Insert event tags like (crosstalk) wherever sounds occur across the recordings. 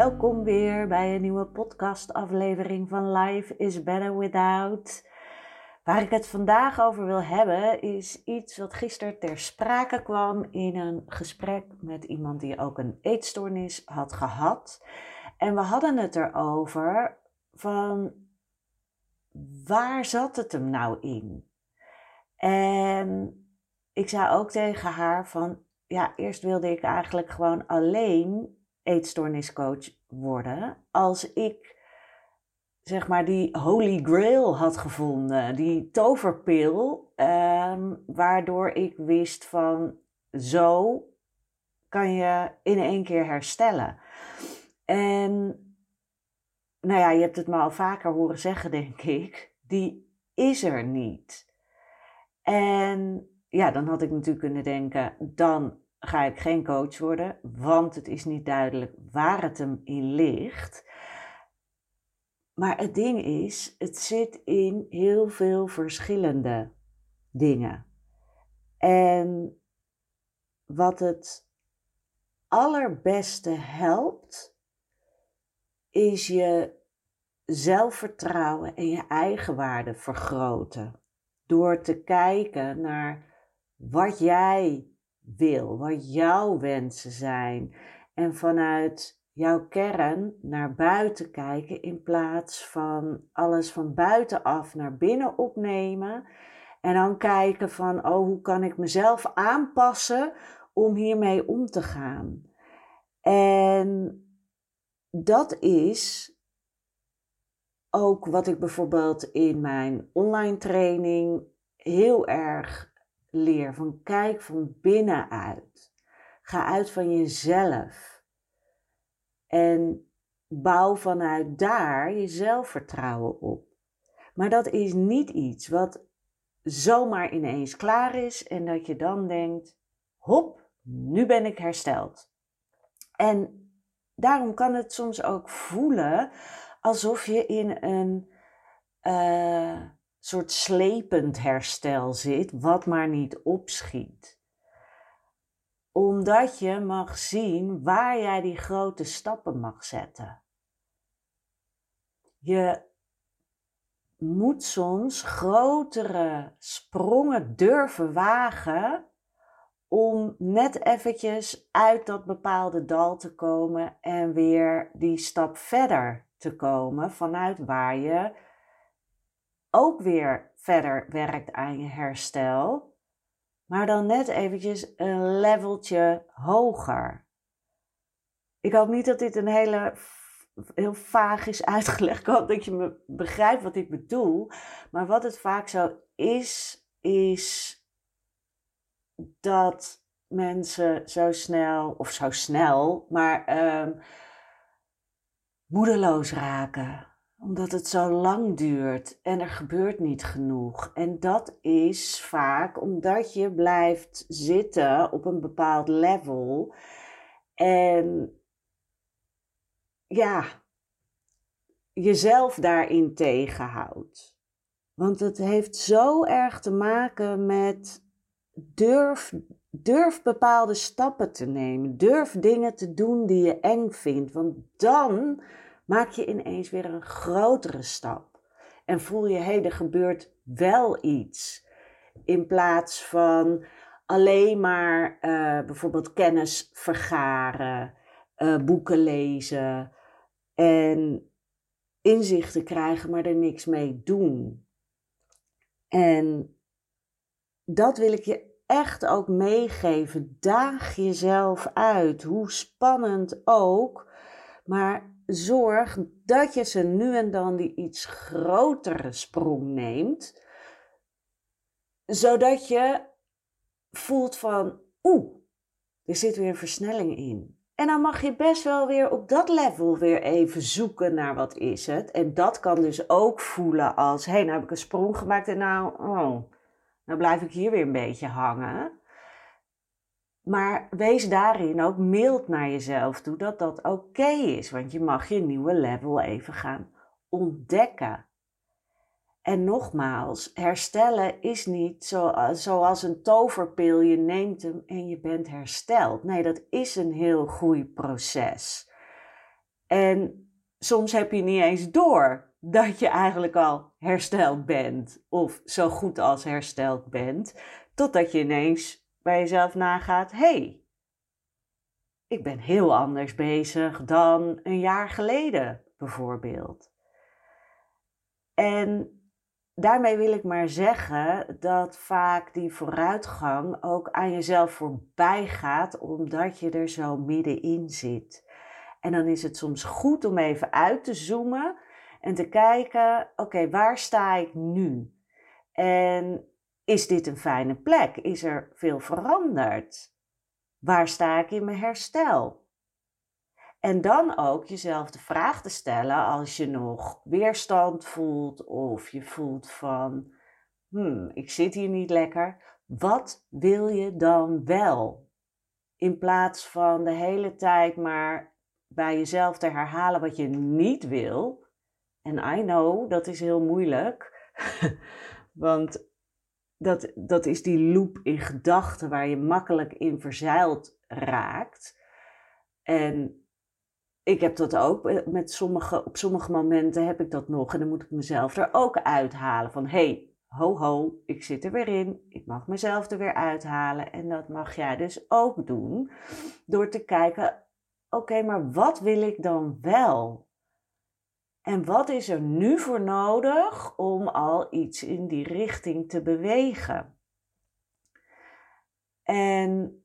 Welkom weer bij een nieuwe podcastaflevering van Life is Better Without. Waar ik het vandaag over wil hebben is iets wat gisteren ter sprake kwam in een gesprek met iemand die ook een eetstoornis had gehad. En we hadden het erover van waar zat het hem nou in? En ik zei ook tegen haar van ja, eerst wilde ik eigenlijk gewoon alleen eetstoorniscoach worden als ik zeg maar die holy grail had gevonden, die toverpil, ehm, waardoor ik wist van zo kan je in één keer herstellen. En nou ja, je hebt het me al vaker horen zeggen, denk ik, die is er niet. En ja, dan had ik natuurlijk kunnen denken, dan ga ik geen coach worden, want het is niet duidelijk waar het hem in ligt. Maar het ding is, het zit in heel veel verschillende dingen. En wat het allerbeste helpt, is je zelfvertrouwen en je eigenwaarde vergroten. Door te kijken naar wat jij wil, wat jouw wensen zijn. En vanuit jouw kern naar buiten kijken in plaats van alles van buitenaf naar binnen opnemen. En dan kijken van, oh, hoe kan ik mezelf aanpassen om hiermee om te gaan? En dat is ook wat ik bijvoorbeeld in mijn online training heel erg leer. Van kijk van binnenuit. Ga uit van jezelf. En bouw vanuit daar je zelfvertrouwen op. Maar dat is niet iets wat zomaar ineens klaar is en dat je dan denkt: hop, nu ben ik hersteld. En daarom kan het soms ook voelen alsof je in een. Uh, soort slepend herstel zit, wat maar niet opschiet. Omdat je mag zien waar jij die grote stappen mag zetten. Je moet soms grotere sprongen durven wagen om net eventjes uit dat bepaalde dal te komen en weer die stap verder te komen vanuit waar je ook weer verder werkt aan je herstel, maar dan net eventjes een leveltje hoger. Ik hoop niet dat dit een hele heel vaag is uitgelegd. Ik dat je me begrijpt wat ik bedoel. Maar wat het vaak zo is, is dat mensen zo snel, of zo snel, maar um, moedeloos raken omdat het zo lang duurt en er gebeurt niet genoeg. En dat is vaak omdat je blijft zitten op een bepaald level. En ja, jezelf daarin tegenhoudt. Want het heeft zo erg te maken met durf, durf bepaalde stappen te nemen. Durf dingen te doen die je eng vindt. Want dan maak je ineens weer een grotere stap. En voel je, hé, hey, er gebeurt wel iets. In plaats van alleen maar uh, bijvoorbeeld kennis vergaren, uh, boeken lezen en inzichten krijgen, maar er niks mee doen. En dat wil ik je echt ook meegeven. Daag jezelf uit, hoe spannend ook. Maar zorg dat je ze nu en dan die iets grotere sprong neemt. Zodat je voelt van, oeh, er zit weer een versnelling in. En dan mag je best wel weer op dat level weer even zoeken naar wat is het. En dat kan dus ook voelen als, hé, hey, nou heb ik een sprong gemaakt en nou, oh, nou blijf ik hier weer een beetje hangen. Maar wees daarin ook mild naar jezelf toe dat dat oké is. Want je mag je nieuwe level even gaan ontdekken. En nogmaals, herstellen is niet zo, zoals een toverpil. Je neemt hem en je bent hersteld. Nee, dat is een heel groeiproces. En soms heb je niet eens door dat je eigenlijk al hersteld bent. Of zo goed als hersteld bent. Totdat je ineens bij jezelf nagaat: hey, ik ben heel anders bezig dan een jaar geleden, bijvoorbeeld. En daarmee wil ik maar zeggen dat vaak die vooruitgang ook aan jezelf voorbij gaat, omdat je er zo middenin zit. En dan is het soms goed om even uit te zoomen en te kijken: oké, waar sta ik nu? En is dit een fijne plek? Is er veel veranderd? Waar sta ik in mijn herstel? En dan ook jezelf de vraag te stellen als je nog weerstand voelt of je voelt van, hmm, ik zit hier niet lekker. Wat wil je dan wel? In plaats van de hele tijd maar bij jezelf te herhalen wat je niet wil. En I know, dat is heel moeilijk. (laughs) Want dat, dat is die loop in gedachten waar je makkelijk in verzeild raakt. En ik heb dat ook eh, met sommige, op sommige momenten heb ik dat nog en dan moet ik mezelf er ook uithalen van hey, ho ho, ik zit er weer in, ik mag mezelf er weer uithalen en dat mag jij dus ook doen door te kijken, oké, maar wat wil ik dan wel? En wat is er nu voor nodig om al iets in die richting te bewegen? En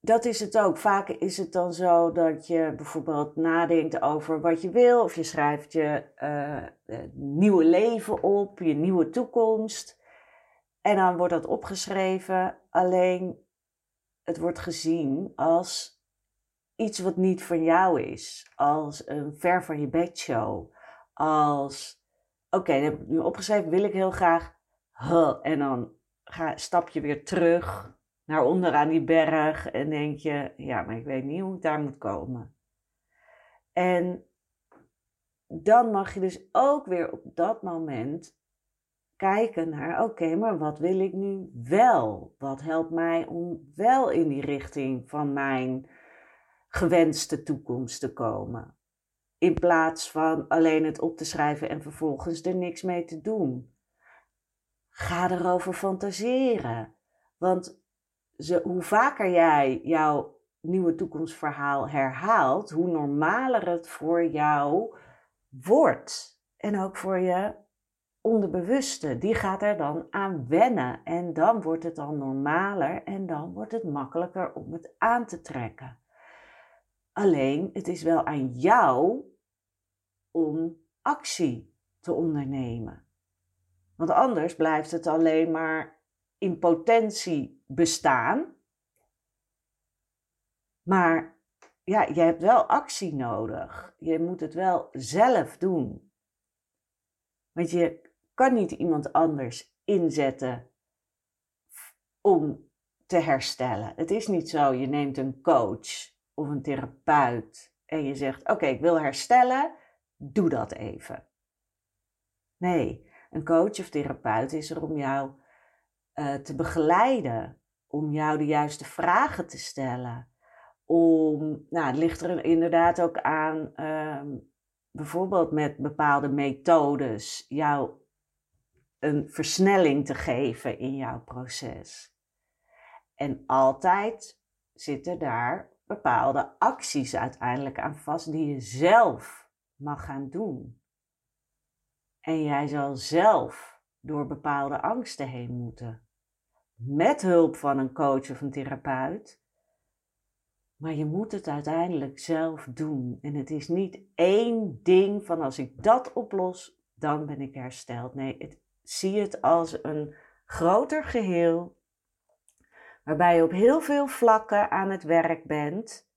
dat is het ook. Vaak is het dan zo dat je bijvoorbeeld nadenkt over wat je wil, of je schrijft je uh, nieuwe leven op, je nieuwe toekomst. En dan wordt dat opgeschreven, alleen het wordt gezien als iets wat niet van jou is, als een ver van je bedshow, als oké, dat heb ik nu opgeschreven, wil ik heel graag, en dan ga, stap je weer terug naar onderaan die berg en denk je, ja, maar ik weet niet hoe ik daar moet komen. En dan mag je dus ook weer op dat moment kijken naar, oké, maar wat wil ik nu wel? Wat helpt mij om wel in die richting van mijn gewenste toekomst te komen? In plaats van alleen het op te schrijven en vervolgens er niks mee te doen. Ga erover fantaseren. Want hoe vaker jij jouw nieuwe toekomstverhaal herhaalt, hoe normaler het voor jou wordt. En ook voor je onderbewuste. Die gaat er dan aan wennen. En dan wordt het dan normaler en dan wordt het makkelijker om het aan te trekken. Alleen, het is wel aan jou om actie te ondernemen. Want anders blijft het alleen maar in potentie bestaan. Maar ja, je hebt wel actie nodig. Je moet het wel zelf doen. Want je kan niet iemand anders inzetten om te herstellen. Het is niet zo, je neemt een coach of een therapeut en je zegt: Oké, ik wil herstellen, doe dat even. Nee, een coach of therapeut is er om jou uh, te begeleiden, om jou de juiste vragen te stellen. Om, nou, het ligt er inderdaad ook aan, uh, bijvoorbeeld met bepaalde methodes, jou een versnelling te geven in jouw proces. En altijd zitten daar bepaalde acties uiteindelijk aan vast die je zelf mag gaan doen. En jij zal zelf door bepaalde angsten heen moeten. met hulp van een coach of een therapeut. Maar je moet het uiteindelijk zelf doen. En het is niet één ding van als ik dat oplos, dan ben ik hersteld. Nee, het, zie het als een groter geheel. Waarbij je op heel veel vlakken aan het werk bent.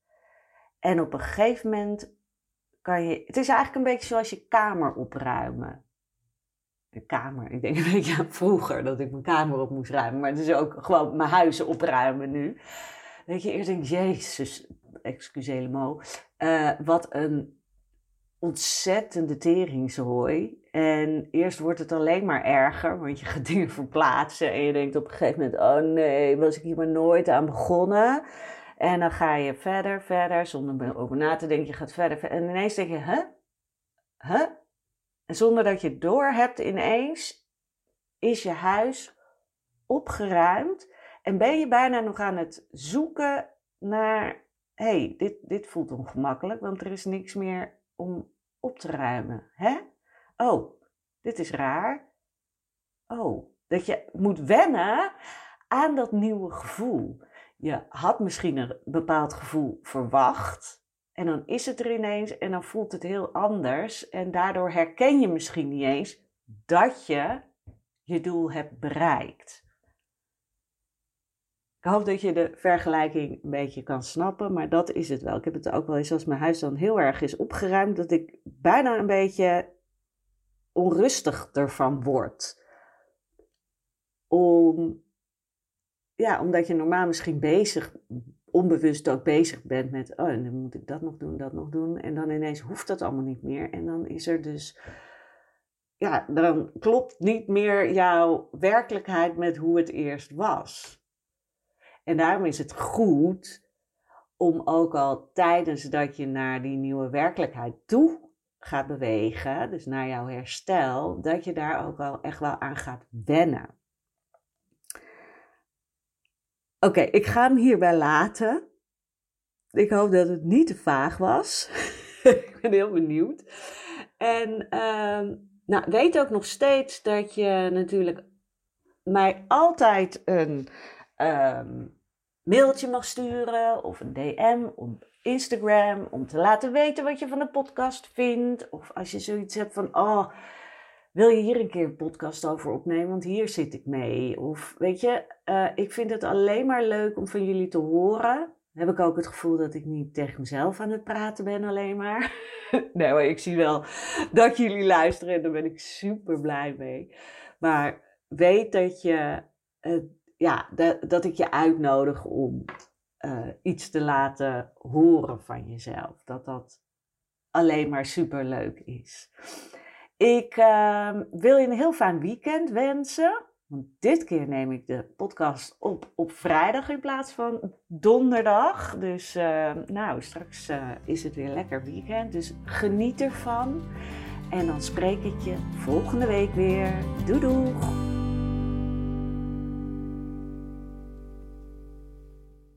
En op een gegeven moment kan je. Het is eigenlijk een beetje zoals je kamer opruimen. De kamer, ik denk een beetje aan vroeger dat ik mijn kamer op moest ruimen. Maar het is ook gewoon mijn huizen opruimen nu. Dat je eerst denkt, jezus, excuseer me, uh, wat een ontzettende teringzooi. En eerst wordt het alleen maar erger, want je gaat (laughs) dingen verplaatsen en je denkt op een gegeven moment, oh nee, was ik hier maar nooit aan begonnen. En dan ga je verder, verder, zonder over na te denken, je gaat verder, verder. En ineens denk je, hè? Huh? Huh? En zonder dat je het door hebt ineens, is je huis opgeruimd. En ben je bijna nog aan het zoeken naar, hé, hey, dit, dit voelt ongemakkelijk, want er is niks meer om op te ruimen. Hè? Oh, dit is raar. Oh, dat je moet wennen aan dat nieuwe gevoel. Je had misschien een bepaald gevoel verwacht. En dan is het er ineens en dan voelt het heel anders. En daardoor herken je misschien niet eens dat je je doel hebt bereikt. Ik hoop dat je de vergelijking een beetje kan snappen, maar dat is het wel. Ik heb het ook wel eens als mijn huis dan heel erg is opgeruimd, dat ik bijna een beetje onrustig ervan word. Om, ja, omdat je normaal misschien bezig, onbewust ook bezig bent met, oh, dan moet ik dat nog doen, dat nog doen. En dan ineens hoeft dat allemaal niet meer. En dan is er dus, ja, dan klopt niet meer jouw werkelijkheid met hoe het eerst was. En daarom is het goed om ook al tijdens dat je naar die nieuwe werkelijkheid toe gaat bewegen, dus naar jouw herstel, dat je daar ook al echt wel aan gaat wennen. Oké, ik ga hem hierbij laten. Ik hoop dat het niet te vaag was. (laughs) ik ben heel benieuwd. En uh, nou, weet ook nog steeds dat je natuurlijk mij altijd een um, mailtje mag sturen of een DM op Instagram om te laten weten wat je van de podcast vindt. Of als je zoiets hebt van, oh, wil je hier een keer een podcast over opnemen, want hier zit ik mee. Of weet je, uh, ik vind het alleen maar leuk om van jullie te horen. heb ik ook het gevoel dat ik niet tegen mezelf aan het praten ben alleen maar. (laughs) nee, maar ik zie wel dat jullie luisteren en daar ben ik super blij mee. Maar weet dat je uh, ja, dat, dat ik je uitnodig om uh, iets te laten horen van jezelf. Dat dat alleen maar super leuk is. Ik uh, wil je een heel fijn weekend wensen. Want dit keer neem ik de podcast op op vrijdag in plaats van donderdag. Dus uh, nou, straks uh, is het weer lekker weekend. Dus geniet ervan. En dan spreek ik je volgende week weer. Doei!